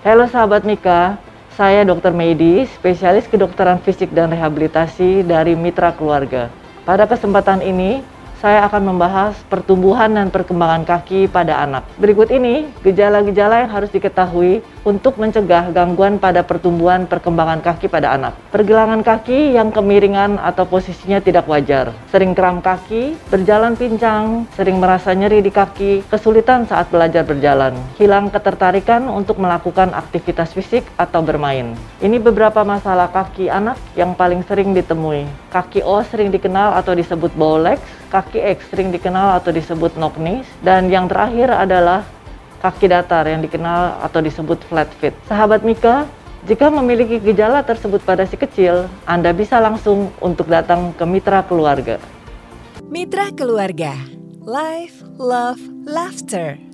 Halo sahabat Mika, saya Dr. Medi, spesialis kedokteran fisik dan rehabilitasi dari Mitra Keluarga. Pada kesempatan ini, saya akan membahas pertumbuhan dan perkembangan kaki pada anak. Berikut ini gejala-gejala yang harus diketahui untuk mencegah gangguan pada pertumbuhan perkembangan kaki pada anak. Pergelangan kaki yang kemiringan atau posisinya tidak wajar, sering kram kaki, berjalan pincang, sering merasa nyeri di kaki, kesulitan saat belajar berjalan, hilang ketertarikan untuk melakukan aktivitas fisik atau bermain. Ini beberapa masalah kaki anak yang paling sering ditemui. Kaki O sering dikenal atau disebut bow legs, kaki sering dikenal atau disebut knock knees, dan yang terakhir adalah kaki datar yang dikenal atau disebut flat feet. Sahabat Mika, jika memiliki gejala tersebut pada si kecil, Anda bisa langsung untuk datang ke mitra keluarga. Mitra keluarga, life, love, laughter.